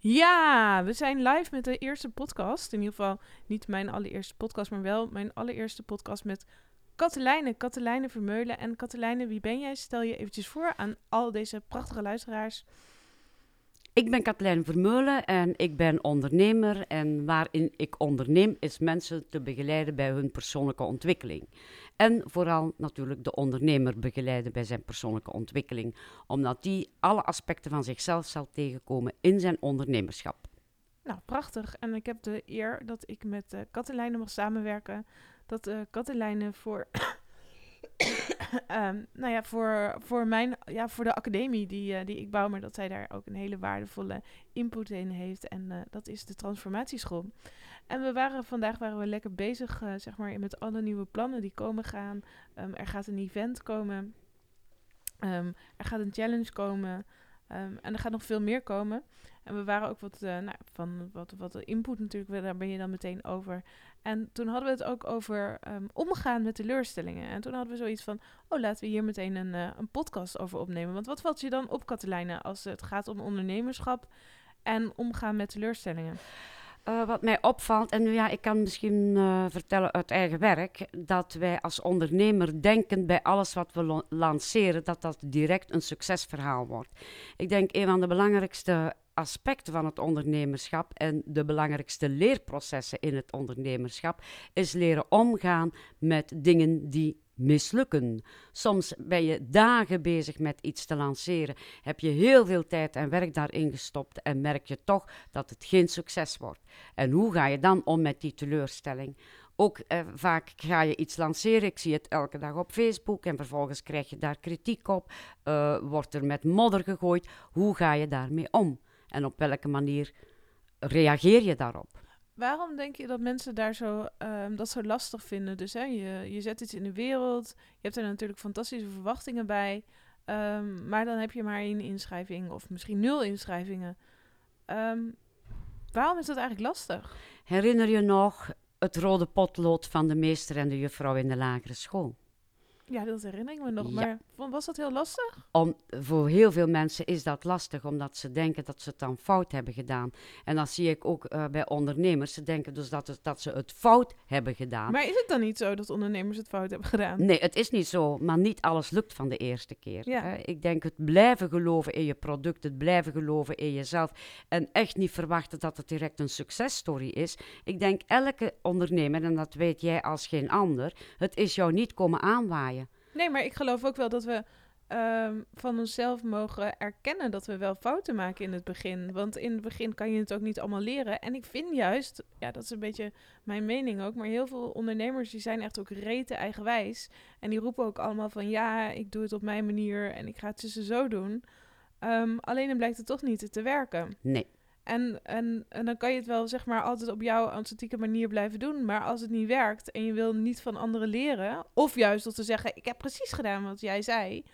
Ja, we zijn live met de eerste podcast. In ieder geval niet mijn allereerste podcast, maar wel mijn allereerste podcast met Katelijne. Katelijne Vermeulen. En Katelijne, wie ben jij? Stel je eventjes voor aan al deze prachtige luisteraars. Ik ben Katlijn Vermeulen en ik ben ondernemer. En waarin ik onderneem is mensen te begeleiden bij hun persoonlijke ontwikkeling. En vooral natuurlijk de ondernemer begeleiden bij zijn persoonlijke ontwikkeling. Omdat die alle aspecten van zichzelf zal tegenkomen in zijn ondernemerschap. Nou, prachtig. En ik heb de eer dat ik met uh, mag samenwerken. Dat uh, voor um, nou ja, voor, voor, mijn, ja, voor de academie die, uh, die ik bouw, maar dat zij daar ook een hele waardevolle input in heeft. En uh, dat is de transformatieschool. En we waren vandaag waren we lekker bezig, uh, zeg maar, met alle nieuwe plannen die komen gaan. Um, er gaat een event komen. Um, er gaat een challenge komen. En er gaat nog veel meer komen. En we waren ook wat, nou, van wat, wat input natuurlijk, daar ben je dan meteen over. En toen hadden we het ook over um, omgaan met teleurstellingen. En toen hadden we zoiets van, oh laten we hier meteen een, uh, een podcast over opnemen. Want wat valt je dan op, Katelijne, als het gaat om ondernemerschap en omgaan met teleurstellingen? Uh, wat mij opvalt, en ja, ik kan misschien uh, vertellen uit eigen werk, dat wij als ondernemer denken bij alles wat we lanceren, dat dat direct een succesverhaal wordt. Ik denk een van de belangrijkste aspecten van het ondernemerschap en de belangrijkste leerprocessen in het ondernemerschap is leren omgaan met dingen die mislukken. Soms ben je dagen bezig met iets te lanceren, heb je heel veel tijd en werk daarin gestopt en merk je toch dat het geen succes wordt. En hoe ga je dan om met die teleurstelling? Ook eh, vaak ga je iets lanceren, ik zie het elke dag op Facebook en vervolgens krijg je daar kritiek op, uh, wordt er met modder gegooid. Hoe ga je daarmee om? En op welke manier reageer je daarop? Waarom denk je dat mensen daar zo, um, dat zo lastig vinden? Dus hè, je, je zet iets in de wereld, je hebt er natuurlijk fantastische verwachtingen bij, um, maar dan heb je maar één inschrijving of misschien nul inschrijvingen. Um, waarom is dat eigenlijk lastig? Herinner je nog het rode potlood van de meester en de juffrouw in de lagere school? Ja, dat herinner ik me nog. Maar was dat heel lastig? Om, voor heel veel mensen is dat lastig, omdat ze denken dat ze het dan fout hebben gedaan. En dat zie ik ook uh, bij ondernemers. Ze denken dus dat, het, dat ze het fout hebben gedaan. Maar is het dan niet zo dat ondernemers het fout hebben gedaan? Nee, het is niet zo. Maar niet alles lukt van de eerste keer. Ja. Uh, ik denk het blijven geloven in je product, het blijven geloven in jezelf. En echt niet verwachten dat het direct een successtory is. Ik denk elke ondernemer, en dat weet jij als geen ander, het is jou niet komen aanwaaien. Nee, maar ik geloof ook wel dat we um, van onszelf mogen erkennen dat we wel fouten maken in het begin. Want in het begin kan je het ook niet allemaal leren. En ik vind juist, ja, dat is een beetje mijn mening ook, maar heel veel ondernemers die zijn echt ook rete eigenwijs. En die roepen ook allemaal van ja, ik doe het op mijn manier en ik ga het tussen zo doen. Um, alleen dan blijkt het toch niet te werken. Nee. En, en, en dan kan je het wel zeg maar altijd op jouw authentieke manier blijven doen. Maar als het niet werkt en je wil niet van anderen leren, of juist om te zeggen: Ik heb precies gedaan wat jij zei.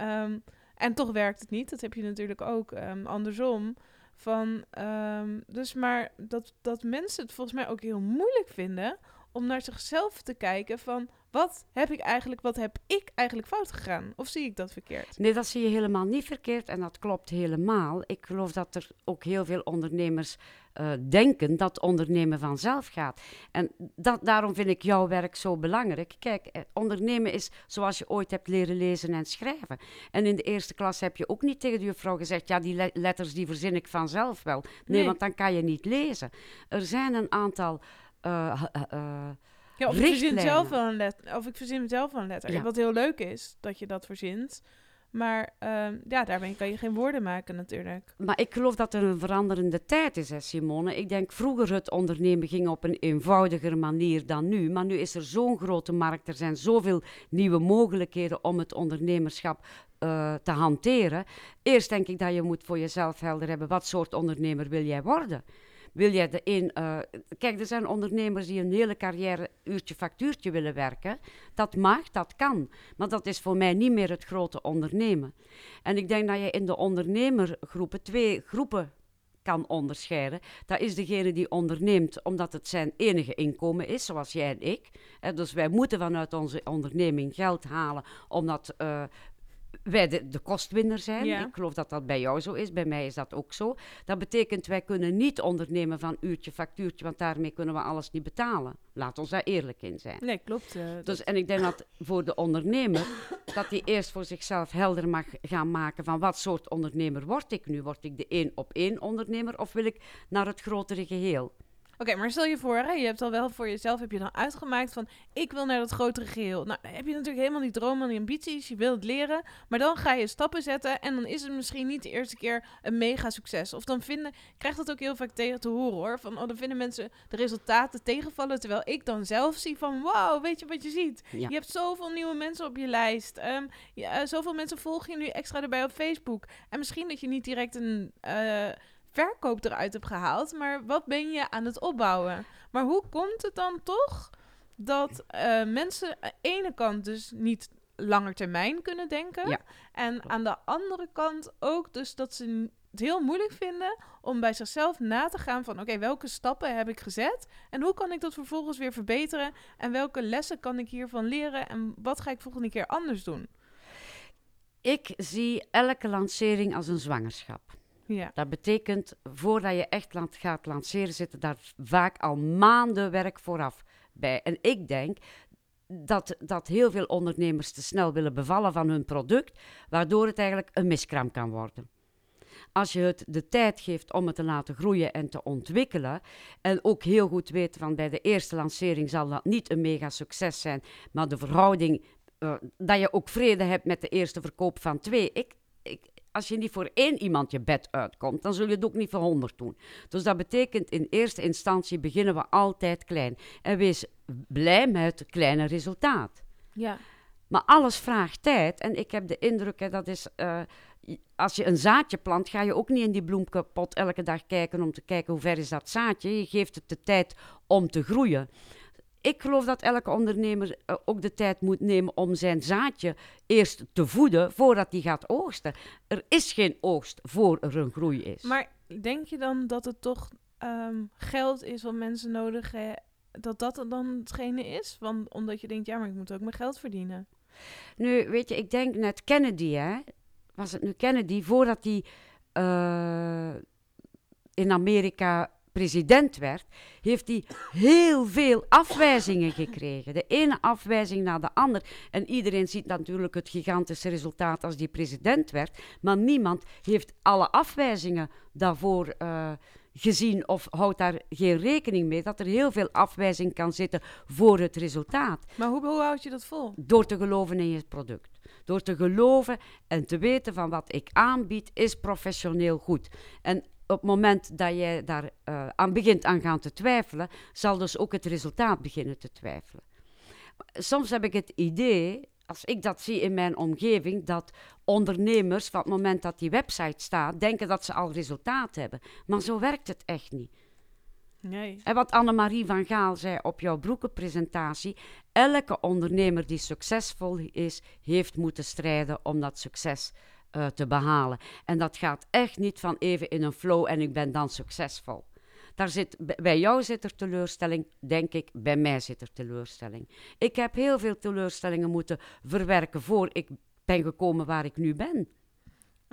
Um, en toch werkt het niet. Dat heb je natuurlijk ook um, andersom. Van, um, dus maar dat, dat mensen het volgens mij ook heel moeilijk vinden om naar zichzelf te kijken van wat heb ik eigenlijk, wat heb ik eigenlijk fout gegaan? Of zie ik dat verkeerd? Nee, dat zie je helemaal niet verkeerd en dat klopt helemaal. Ik geloof dat er ook heel veel ondernemers uh, denken dat ondernemen vanzelf gaat. En dat, daarom vind ik jouw werk zo belangrijk. Kijk, eh, ondernemen is zoals je ooit hebt leren lezen en schrijven. En in de eerste klas heb je ook niet tegen de juffrouw gezegd: ja, die le letters die verzin ik vanzelf wel. Nee, nee, want dan kan je niet lezen. Er zijn een aantal. Uh, ja, of ik verzin zelf wel een letter. Of ik verzin zelf wel een letter. Ja. Wat heel leuk is dat je dat verzint. Maar uh, ja, daarmee kan je geen woorden maken natuurlijk. Maar ik geloof dat er een veranderende tijd is, hè, Simone. Ik denk vroeger het ondernemen ging op een eenvoudiger manier dan nu. Maar nu is er zo'n grote markt. Er zijn zoveel nieuwe mogelijkheden om het ondernemerschap uh, te hanteren. Eerst denk ik dat je moet voor jezelf helder hebben. Wat soort ondernemer wil jij worden? Wil jij de een. Uh, kijk, er zijn ondernemers die een hele carrière uurtje factuurtje willen werken. Dat mag, dat kan. Maar dat is voor mij niet meer het grote ondernemen. En ik denk dat je in de ondernemergroepen twee groepen kan onderscheiden. Dat is degene die onderneemt omdat het zijn enige inkomen is, zoals jij en ik. dus wij moeten vanuit onze onderneming geld halen omdat uh, wij de, de kostwinner zijn. Ja. Ik geloof dat dat bij jou zo is. Bij mij is dat ook zo. Dat betekent, wij kunnen niet ondernemen van uurtje, factuurtje, want daarmee kunnen we alles niet betalen. Laat ons daar eerlijk in zijn. Nee, klopt. eh, Dus, dat- en ik denk dat voor de ondernemer, dat hij eerst voor zichzelf helder mag gaan maken van wat soort ondernemer word ik nu? Word ik de één op één ondernemer of wil ik naar het grotere geheel? Oké, maar stel je voor, hè, je hebt al wel voor jezelf heb je dan uitgemaakt van ik wil naar dat grotere geheel. Nou, dan heb je natuurlijk helemaal die dromen en die ambities, je wilt leren, maar dan ga je stappen zetten en dan is het misschien niet de eerste keer een mega succes. Of dan vinden, ik krijg dat ook heel vaak tegen te horen hoor, van oh, dan vinden mensen de resultaten tegenvallen, terwijl ik dan zelf zie van wauw, weet je wat je ziet? Ja. Je hebt zoveel nieuwe mensen op je lijst. Ehm, ja, eh, zoveel mensen volgen je nu extra erbij op Facebook. En misschien dat je niet direct een eh, verkoop eruit hebt gehaald, maar wat ben je aan het opbouwen? Maar hoe komt het dan toch dat eh, mensen aan de ene kant dus niet langer termijn kunnen denken Ja. en aan de andere kant ook dus dat ze het heel moeilijk vinden om bij zichzelf na te gaan van oké, welke stappen heb ik gezet en hoe kan ik dat vervolgens weer verbeteren en welke lessen kan ik hiervan leren en wat ga ik volgende keer anders doen? Ik zie elke lancering als een zwangerschap. Ja. Dat betekent, voordat je echt gaat lanceren, zitten daar vaak al maanden werk vooraf bij. En ik denk dat, dat heel veel ondernemers te snel willen bevallen van hun product, waardoor het eigenlijk een miskraam kan worden. Als je het de tijd geeft om het te laten groeien en te ontwikkelen, en ook heel goed weet van bij de eerste lancering zal dat niet een mega succes zijn, maar de verhouding, eh, dat je ook vrede hebt met de eerste verkoop van twee. Ik, als je niet voor één iemand je bed uitkomt, dan zul je het ook niet voor honderd doen. Dus dat betekent in eerste instantie beginnen we altijd klein. En wees blij met het kleine resultaat. Ja. Maar alles vraagt tijd. En ik heb de indruk, hè, dat is, eh, als je een zaadje plant, ga je ook niet in die bloemkapot elke dag kijken om te kijken hoe ver is dat zaadje. Je geeft het de tijd om te groeien. Ik geloof dat elke ondernemer eh, ook de tijd moet nemen om zijn zaadje eerst te voeden voordat hij gaat oogsten. Er is geen oogst voor er een groei is. Maar denk je dan dat het toch ehm, geld is wat mensen nodig hebben? Dat dat dan hetgene is? Want omdat je denkt, ja, maar ik moet ook mijn geld verdienen. Nu, weet je, ik denk net Kennedy, hè? Was het nu Kennedy, voordat hij eh, in Amerika president werd, heeft hij heel veel afwijzingen gekregen. De ene afwijzing na de ander. En iedereen ziet natuurlijk het gigantische resultaat als die president werd. Maar niemand heeft alle afwijzingen daarvoor eh, gezien of houdt daar geen rekening mee dat er heel veel afwijzing kan zitten voor het resultaat. Maar hoe, hoe houd je dat vol? Door te geloven in je product. Door te geloven en te weten van wat ik aanbied is professioneel goed. En op het moment dat jij daar eh, aan begint aan gaan te twijfelen, zal dus ook het resultaat beginnen te twijfelen. Soms heb ik het idee, als ik dat zie in mijn omgeving, dat ondernemers van het moment dat die website staat, denken dat ze al resultaat hebben. Maar zo werkt het echt niet. Nee. En wat Annemarie van Gaal zei op jouw broekenpresentatie, elke ondernemer die succesvol is, heeft moeten strijden om dat succes eh, te behalen. En dat gaat echt niet van even in een flow en ik ben dan succesvol. Daar zit, bij jou zit er teleurstelling, denk ik, bij mij zit er teleurstelling. Ik heb heel veel teleurstellingen moeten verwerken voor ik ben gekomen waar ik nu ben.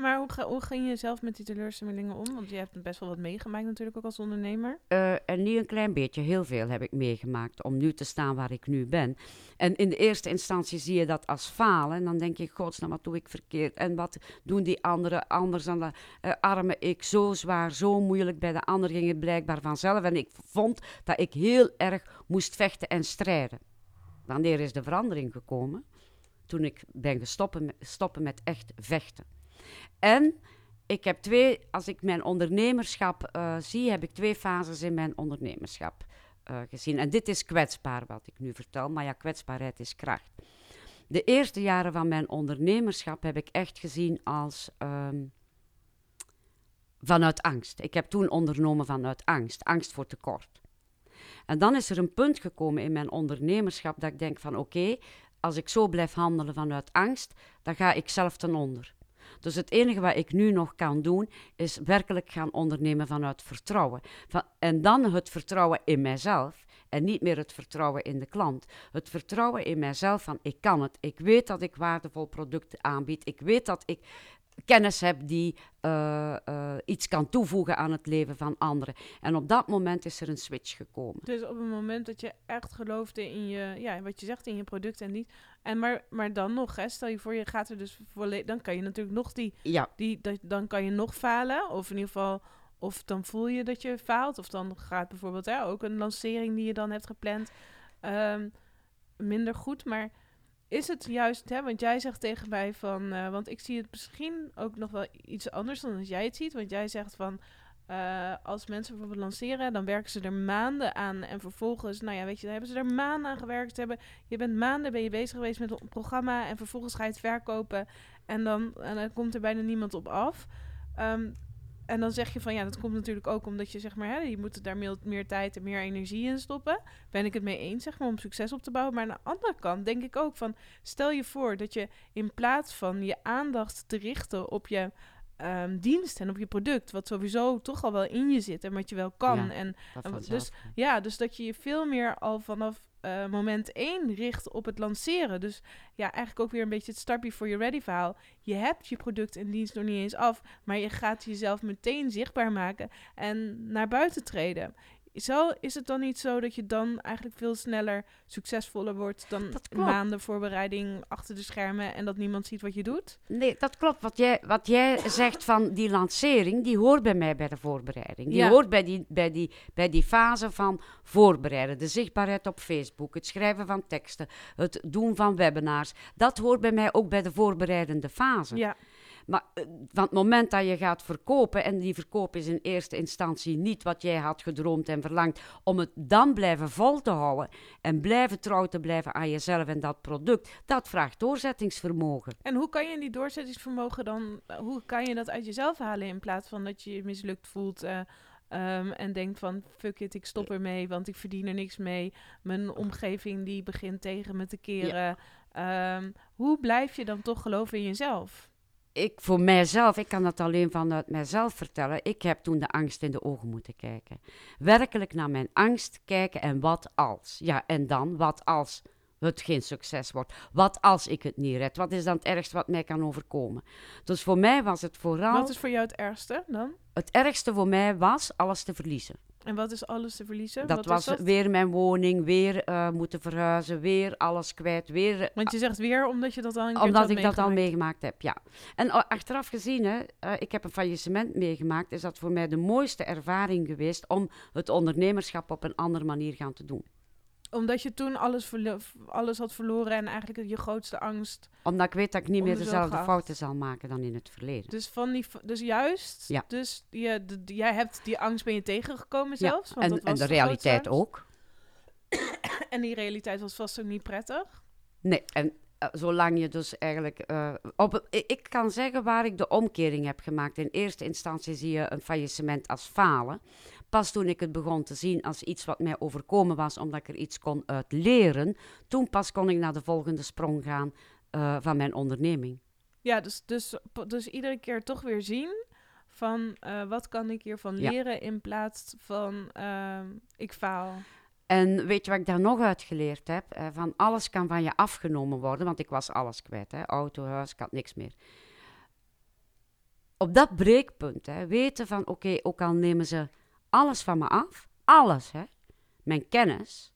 Maar hoe, hoe ging je zelf met die teleurstellingen om? Want je hebt best wel wat meegemaakt natuurlijk ook als ondernemer. Eh, en niet een klein beetje, heel veel heb ik meegemaakt om nu te staan waar ik nu ben. En in de eerste instantie zie je dat als falen. En dan denk je, godsnaam, wat doe ik verkeerd? En wat doen die anderen anders dan de eh, arme ik? Zo zwaar, zo moeilijk. Bij de ander ging het blijkbaar vanzelf. En ik vond dat ik heel erg moest vechten en strijden. Wanneer is de verandering gekomen? Toen ik ben gestoppen met, stoppen met echt vechten. En ik heb twee, als ik mijn ondernemerschap eh, zie, heb ik twee fases in mijn ondernemerschap eh, gezien. En dit is kwetsbaar wat ik nu vertel, maar ja, kwetsbaarheid is kracht. De eerste jaren van mijn ondernemerschap heb ik echt gezien als ehm, vanuit angst. Ik heb toen ondernomen vanuit angst, angst voor tekort. En dan is er een punt gekomen in mijn ondernemerschap dat ik denk van oké, als ik zo blijf handelen vanuit angst, dan ga ik zelf ten onder. Dus het enige wat ik nu nog kan doen, is werkelijk gaan ondernemen vanuit vertrouwen. Van, en dan het vertrouwen in mijzelf. En niet meer het vertrouwen in de klant. Het vertrouwen in mijzelf van ik kan het. Ik weet dat ik waardevol product aanbied. Ik weet dat ik kennis heb die uh, uh, iets kan toevoegen aan het leven van anderen. En op dat moment is er een switch gekomen. Dus op het moment dat je echt geloofde in je, ja, wat je zegt, in je product en niet. En maar, maar dan nog, hè, stel je voor, je gaat er dus volledig, dan kan je natuurlijk nog die, ja. die, dat, dan kan je nog falen. Of in ieder geval, of dan voel je dat je faalt. Of dan gaat bijvoorbeeld hè, ook een lancering die je dan hebt gepland um, minder goed. Maar is het juist, hè, want jij zegt tegen mij van, uh, want ik zie het misschien ook nog wel iets anders dan als jij het ziet. Want jij zegt van, uh, als mensen bijvoorbeeld lanceren, dan werken ze er maanden aan. En vervolgens, nou ja, weet je, dan hebben ze er maanden aan gewerkt. Hebben, je bent maanden ben je bezig geweest met een programma en vervolgens ga je het verkopen. En dan, en dan komt er bijna niemand op af. Um, en dan zeg je van ja, dat komt natuurlijk ook omdat je zeg maar, hè, je moet daar meer, meer, tijd en meer energie in stoppen. Ben ik het mee eens, zeg maar, om succes op te bouwen. Maar aan de andere kant denk ik ook van, stel je voor dat je in plaats van je aandacht te richten op je um, dienst en op je product, wat sowieso toch al wel in je zit en wat je wel kan. Ja, en, en dus ja, dus dat je je veel meer al vanaf uh, moment 1 richt op het lanceren. Dus ja, eigenlijk ook weer een beetje het start before you're ready verhaal. Je hebt je product en dienst nog niet eens af, maar je gaat jezelf meteen zichtbaar maken en naar buiten treden. Zo is het dan niet zo dat je dan eigenlijk veel sneller succesvoller wordt dan maanden voorbereiding achter de schermen en dat niemand ziet wat je doet? Nee, dat klopt. Wat jij, wat jij zegt van die lancering, die hoort bij mij bij de voorbereiding. Die Ja. hoort bij die, bij, die, bij die fase van voorbereiden. De zichtbaarheid op Facebook, het schrijven van teksten, het doen van webinars. Dat hoort bij mij ook bij de voorbereidende fase. Ja, Maar eh, van het moment dat je gaat verkopen, en die verkoop is in eerste instantie niet wat jij had gedroomd en verlangd, om het dan blijven vol te houden en blijven trouw te blijven aan jezelf en dat product, dat vraagt doorzettingsvermogen. en hoe kan je die doorzettingsvermogen dan, eh, hoe kan je dat uit jezelf halen in plaats van dat je je mislukt voelt eh, ehm, en denkt van fuck it, ik stop ermee, want ik verdien er niks mee. Mijn omgeving die begint tegen me te keren. Ehm, hoe blijf je dan toch geloven in jezelf? Ik voor mijzelf, ik kan dat alleen vanuit mijzelf vertellen. Ik heb toen de angst in de ogen moeten kijken. Werkelijk naar mijn angst kijken en wat als. Ja, en dan wat als het geen succes wordt. Wat als ik het niet red? Wat is dan het ergste wat mij kan overkomen? Dus voor mij was het vooral. Wat is voor jou het ergste dan? Het ergste voor mij was alles te verliezen. En wat is alles te verliezen? Dat Wat was dat? weer mijn woning, weer eh, moeten verhuizen, weer alles kwijt, weer eh, Want je zegt weer omdat je dat al een Omdat ik dat al meegemaakt. meegemaakt heb, ja. En achteraf gezien, hè, eh, ik heb een faillissement meegemaakt, is dat voor mij de mooiste ervaring geweest om het ondernemerschap op een andere manier gaan te doen. Omdat je toen alles, alles had verloren en eigenlijk je grootste angst. Omdat ik weet dat ik niet meer dezelfde fouten zal maken dan in het verleden. Dus, van die, dus juist, Ja. dus je, de, de- jij hebt die angst ben je tegengekomen Ja, zelfs. want En, dat en was de grootste realiteit ook. En die realiteit was vast ook niet prettig. Nee, en eh, zolang je dus eigenlijk... eh, op, ik kan zeggen waar ik de omkering heb gemaakt. In eerste instantie zie je een faillissement als falen. Pas toen ik het begon te zien als iets wat mij overkomen was, omdat ik er iets kon uit leren, toen pas kon ik naar de volgende sprong gaan eh, van mijn onderneming. Ja, dus, dus, dus iedere keer toch weer zien van eh, wat kan ik hiervan Ja. leren in plaats van ehm, ik faal. En weet je wat ik daar nog uit geleerd heb? Eh, van alles kan van je afgenomen worden, want ik was alles kwijt. Hè? Auto, huis, ik had niks meer. Op dat breekpunt, hè, weten van oké, ook al nemen ze alles van me af, alles, hè, mijn kennis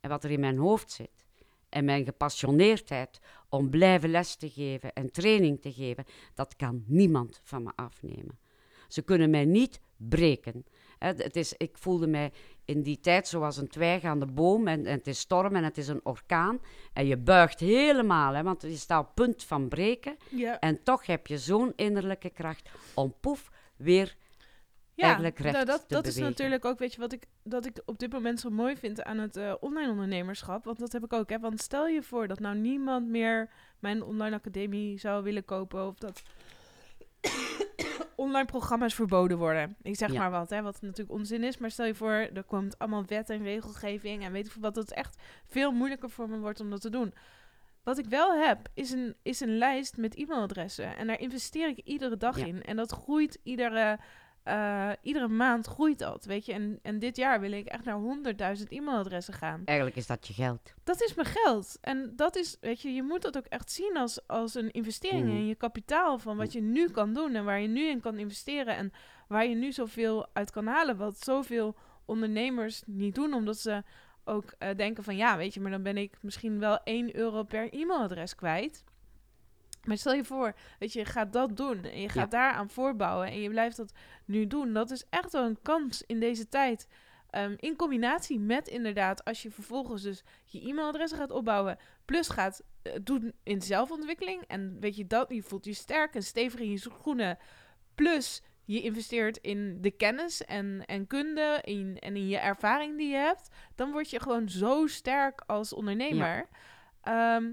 en wat er in mijn hoofd zit en mijn gepassioneerdheid om blijven les te geven en training te geven, dat kan niemand van me afnemen. Ze kunnen mij niet breken. Het is, ik voelde mij in die tijd zoals een twijg aan de boom en, en het is storm en het is een orkaan. En je buigt helemaal, hè, want je staat op punt van breken. Ja, En toch heb je zo'n innerlijke kracht om poef weer eigenlijk recht nou, dat, te dat is natuurlijk ook, weet je, wat ik, dat ik op dit moment zo mooi vind aan het eh, online ondernemerschap. Want dat heb ik ook, hè. Want stel je voor dat nou niemand meer mijn online academie zou willen kopen of dat online programma's verboden worden. Ik zeg Ja. maar wat, hè, wat natuurlijk onzin is. Maar stel je voor, er komt allemaal wet en regelgeving en weet ik veel wat, dat het echt veel moeilijker voor me wordt om dat te doen. wat ik wel heb, is een, is een lijst met e-mailadressen. En daar investeer ik iedere dag Ja. in. En dat groeit iedere, eh, iedere maand groeit dat, weet je. En, en dit jaar wil ik echt naar 100.000 e-mailadressen gaan. Eigenlijk is dat je geld. Dat is mijn geld. En dat is, weet je, je moet dat ook echt zien als, als een investering Mm. in je kapitaal. Van wat je nu kan doen en waar je nu in kan investeren. En waar je nu zoveel uit kan halen. Wat zoveel ondernemers niet doen, omdat ze ook eh, denken van ja, weet je, maar dan ben ik misschien wel 1 euro per e-mailadres kwijt. Maar stel je voor, weet je, je gaat dat doen en je gaat daaraan voorbouwen en je blijft dat nu doen. Dat is echt wel een kans in deze tijd. Ehm, in combinatie met inderdaad, als je vervolgens dus je e-mailadressen gaat opbouwen, plus gaat eh, doen in zelfontwikkeling. En weet je dat, je voelt je sterk en stevig in je schoenen. Plus je investeert in de kennis en, en kunde in, en in je ervaring die je hebt. Dan word je gewoon zo sterk als ondernemer. Ehm,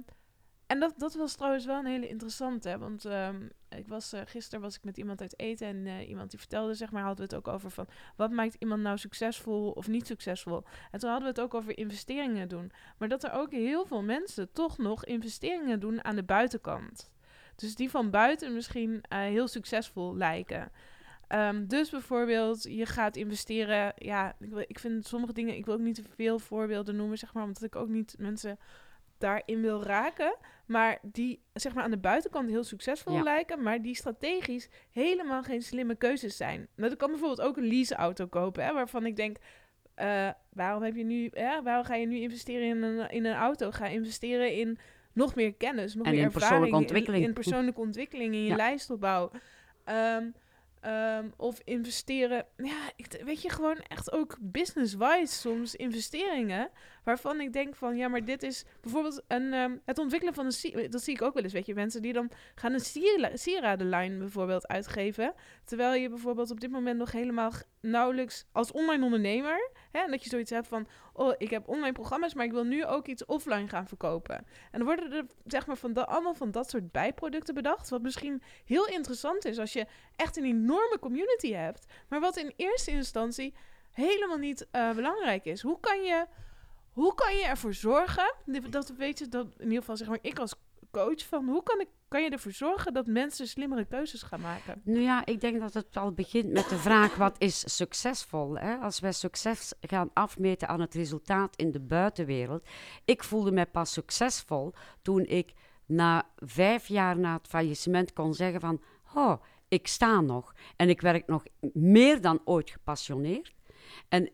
en dat, dat was trouwens wel een hele interessante. Want ehm, ik was, eh, gisteren was ik met iemand uit eten. En eh, iemand die vertelde, zeg maar, hadden we het ook over van... Wat maakt iemand nou succesvol of niet succesvol? En toen hadden we het ook over investeringen doen. Maar dat er ook heel veel mensen toch nog investeringen doen aan de buitenkant. Dus die van buiten misschien eh, heel succesvol lijken. Ehm, dus bijvoorbeeld, je gaat investeren. Ja, ik, ik vind sommige dingen. Ik wil ook niet te veel voorbeelden noemen, zeg maar, omdat ik ook niet mensen daarin wil raken. Maar die, zeg maar, aan de buitenkant heel succesvol Ja. lijken, maar die strategisch helemaal geen slimme keuzes zijn. Nou, ik kan bijvoorbeeld ook een leaseauto kopen, hè, waarvan ik denk. eh, waarom, heb je nu, waarom ga je nu investeren in een, in een auto? Ga investeren in nog meer kennis, nog En meer in ervaring, persoonlijke ontwikkeling. In, in persoonlijke ontwikkeling, in je Ja. lijstopbouw. Ehm, ehm, of investeren. Ja, ik, weet je, gewoon echt ook business-wise soms investeringen. Waarvan ik denk van, ja, maar dit is bijvoorbeeld een, ehm, het ontwikkelen van een... Dat zie ik ook wel eens, weet je. Mensen die dan gaan een sieradenlijn bijvoorbeeld uitgeven. Terwijl je bijvoorbeeld op dit moment nog helemaal nauwelijks als online ondernemer... Hè, dat je zoiets hebt van, oh, ik heb online programma's... maar ik wil nu ook iets offline gaan verkopen. En dan worden er zeg maar van allemaal van dat soort bijproducten bedacht... wat misschien heel interessant is als je echt een enorme community hebt... maar wat in eerste instantie helemaal niet eh, belangrijk is. Hoe kan je, hoe kan je ervoor zorgen, dat weet je, dat in ieder geval zeg maar ik als coach, van hoe kan, ik, kan je ervoor zorgen dat mensen slimmere keuzes gaan maken? Nou ja, ik denk dat het al begint met de vraag: wat is succesvol? Hè? Als wij succes gaan afmeten aan het resultaat in de buitenwereld. Ik voelde mij pas succesvol toen ik na vijf jaar na het faillissement kon zeggen: van, oh, ik sta nog en ik werk nog meer dan ooit gepassioneerd. En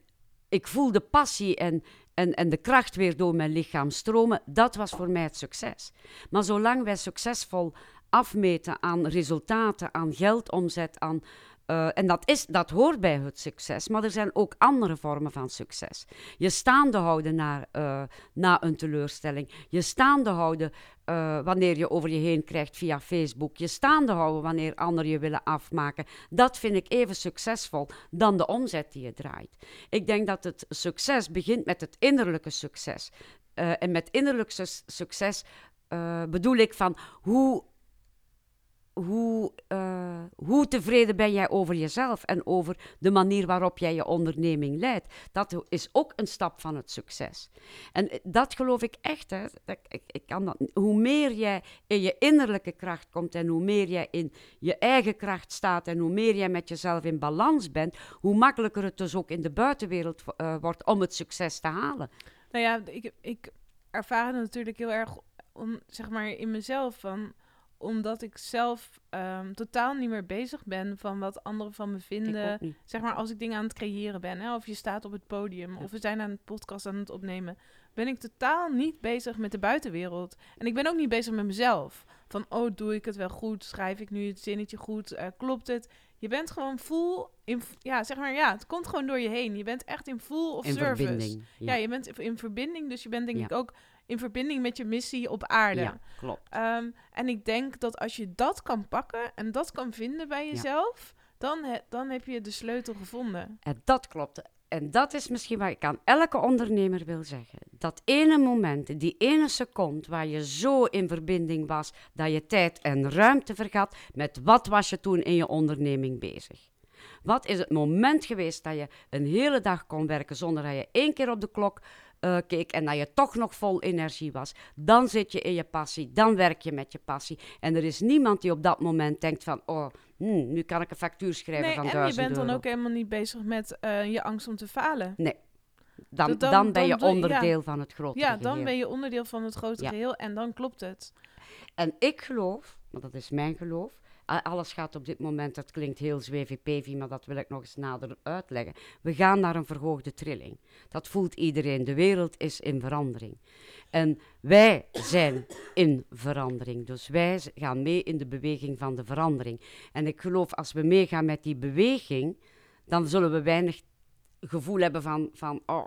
ik voel de passie en, en, en de kracht weer door mijn lichaam stromen. Dat was voor mij het succes. Maar zolang wij succesvol afmeten aan resultaten, aan geldomzet, aan. Eh, en dat, is, dat hoort bij het succes, maar er zijn ook andere vormen van succes. Je staande houden naar, eh, na een teleurstelling. Je staande houden eh, wanneer je over je heen krijgt via Facebook. Je staande houden wanneer anderen je willen afmaken. Dat vind ik even succesvol dan de omzet die je draait. Ik denk dat het succes begint met het innerlijke succes. En met innerlijk su- succes bedoel ik van hoe, hoe, eh, hoe tevreden ben jij over jezelf en over de manier waarop jij je onderneming leidt. Dat is ook een stap van het succes. En eh, dat geloof ik echt. Hè. Ik, ik kan dat, hoe meer jij in je innerlijke kracht komt en hoe meer jij in je eigen kracht staat en hoe meer jij met jezelf in balans bent, hoe makkelijker het dus ook in de buitenwereld eh, wordt om het succes te halen. Nou ja, ik, ik ervaar het natuurlijk heel erg om, zeg maar, in mezelf van omdat ik zelf ehm, totaal niet meer bezig ben van wat anderen van me vinden. Zeg maar als ik dingen aan het creëren ben, hè, of je staat op het podium, Ja. of we zijn aan een podcast aan het opnemen, ben ik totaal niet bezig met de buitenwereld. En ik ben ook niet bezig met mezelf. Van, oh, doe ik het wel goed? Schrijf ik nu het zinnetje goed? Eh, klopt het? Je bent gewoon full, in, ja, zeg maar, ja, het komt gewoon door je heen. Je bent echt in full of In service. verbinding. Ja. je bent in verbinding, dus je bent denk Ja. ik ook in verbinding met je missie op aarde. Ja, klopt. Ehm, en ik denk dat als je dat kan pakken en dat kan vinden bij jezelf, dan, he- dan heb je de sleutel gevonden. En dat klopt. En dat is misschien wat ik aan elke ondernemer wil zeggen. Dat ene moment, die ene seconde waar je zo in verbinding was dat je tijd en ruimte vergat met wat was je toen in je onderneming bezig. Wat is het moment geweest dat je een hele dag kon werken zonder dat je één keer op de klok eh, keek en dat je toch nog vol energie was. Dan zit je in je passie, dan werk je met je passie. En er is niemand die op dat moment denkt van, oh, hmm, nu kan ik een factuur schrijven Nee, van en je 1000 bent dan euro. ook helemaal niet bezig met eh, je angst om te falen. Dan, Dat dan, dan- ben je dan doe- ja. onderdeel van het grote Ja, dan geheel. ben je onderdeel van het grote Ja. geheel en dan klopt het. En ik geloof, maar dat is mijn geloof, alles gaat op dit moment, dat klinkt heel zweefie maar dat wil ik nog eens nader uitleggen. We gaan naar een verhoogde trilling. Dat voelt iedereen. De wereld is in verandering. En wij zijn in verandering. Dus wij gaan mee in de beweging van de verandering. En ik geloof, als we meegaan met die beweging, dan zullen we weinig gevoel hebben van, van oh,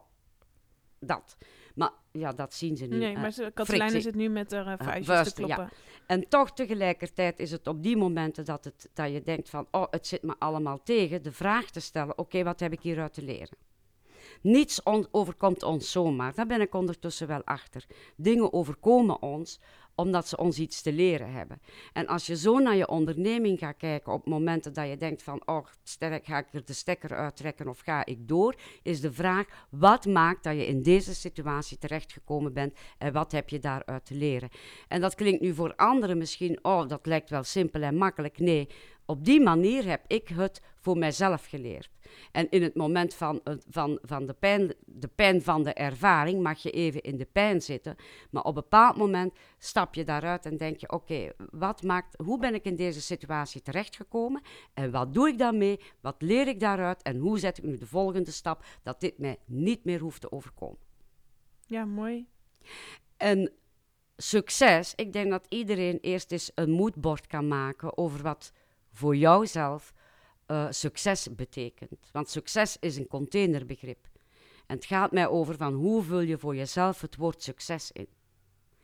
dat. Ja, dat zien ze niet. Nee, Eh, maar ze, Katelijne frictie. zit nu met haar uh, vuistjes te vuisten, ja. kloppen. En toch tegelijkertijd is het op die momenten dat, het, dat je denkt van, oh, het zit me allemaal tegen, de vraag te stellen, oké, wat heb ik hieruit te leren? Niets on- overkomt ons zomaar, daar ben ik ondertussen wel achter. Dingen overkomen ons omdat ze ons iets te leren hebben. En als je zo naar je onderneming gaat kijken op momenten dat je denkt van, oh, sterk, ga ik er de stekker uittrekken of ga ik door, is de vraag, wat maakt dat je in deze situatie terechtgekomen bent en wat heb je daaruit te leren? En dat klinkt nu voor anderen misschien, oh, dat lijkt wel simpel en makkelijk. Nee, op die manier heb ik het voor mijzelf geleerd. En in het moment van, het- van, van de, pijn, de pijn van de ervaring mag je even in de pijn zitten. Maar op een bepaald moment stap je daaruit en denk je: oké, wat maakt, hoe ben ik in deze situatie terechtgekomen? En wat doe ik daarmee? Wat leer ik daaruit? En hoe zet ik nu de volgende stap dat dit mij niet meer hoeft te overkomen? Ja, mooi. En succes, ik denk dat iedereen eerst eens een moodboard kan maken over wat voor jouzelf eh, succes betekent. Want succes is een containerbegrip. En het gaat mij over van hoe vul je voor jezelf het woord succes in.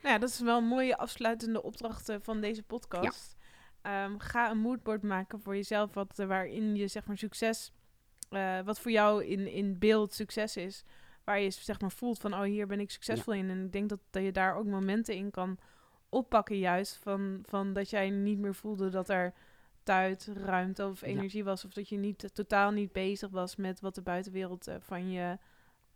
Nou ja, dat is wel een mooie afsluitende opdracht eh, van deze podcast. Ehm, ga een moodboard maken voor jezelf, wat, eh, waarin je zeg maar succes, wat voor jou in, in beeld succes is. Waar je zeg maar voelt van, oh hier ben ik succesvol in. En ik denk dat, dat je daar ook momenten in kan oppakken juist. Van, van dat jij niet meer voelde dat er tijd, ruimte of Ja. energie was. Of dat je niet, eh, totaal niet bezig was met wat de buitenwereld eh, van je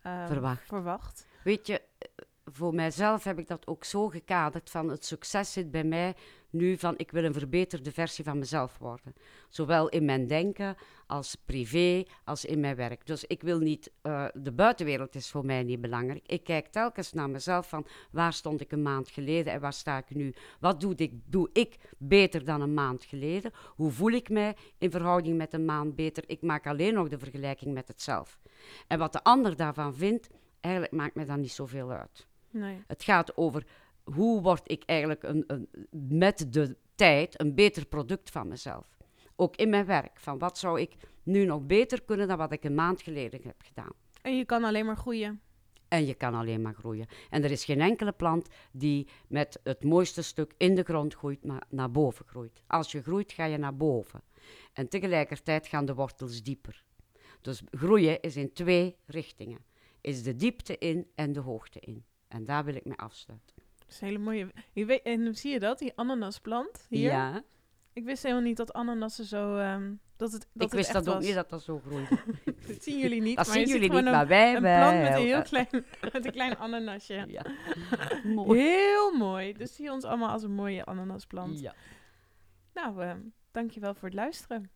eh, Verwacht. verwacht. Weet je, eh, voor mijzelf heb ik dat ook zo gekaderd van het succes zit bij mij nu van ik wil een verbeterde versie van mezelf worden. Zowel in mijn denken als privé als in mijn werk. Dus ik wil niet, eh, de buitenwereld is voor mij niet belangrijk. Ik kijk telkens naar mezelf van waar stond ik een maand geleden en waar sta ik nu? Wat doe ik, doe ik beter dan een maand geleden? Hoe voel ik mij in verhouding met een maand beter? Ik maak alleen nog de vergelijking met het zelf. En wat de ander daarvan vindt, eigenlijk maakt mij dat niet zoveel uit. Nee. Het gaat over hoe word ik eigenlijk een, een, met de tijd een beter product van mezelf. Ook in mijn werk. Van wat zou ik nu nog beter kunnen dan wat ik een maand geleden heb gedaan. En je kan alleen maar groeien. En je kan alleen maar groeien. En er is geen enkele plant die met het mooiste stuk in de grond groeit, maar naar boven groeit. Als je groeit, ga je naar boven. En tegelijkertijd gaan de wortels dieper. Dus groeien is in twee richtingen. Is de diepte in en de hoogte in. En daar wil ik mee afsluiten. Is een hele mooie. Je weet, en zie je dat, die ananasplant hier? Ja, Ik wist helemaal niet dat ananassen zo. ehm, dat het, dat ik wist het echt dat ook niet dat dat zo groeide. Dat zien jullie niet. Dat maar zien jullie niet, gewoon maar wij een, een plant met een heel klein, met een klein ananasje. Ja. Mooi. Heel mooi. Dus zie ons allemaal als een mooie ananasplant. Ja. Nou, ehm dankjewel voor het luisteren.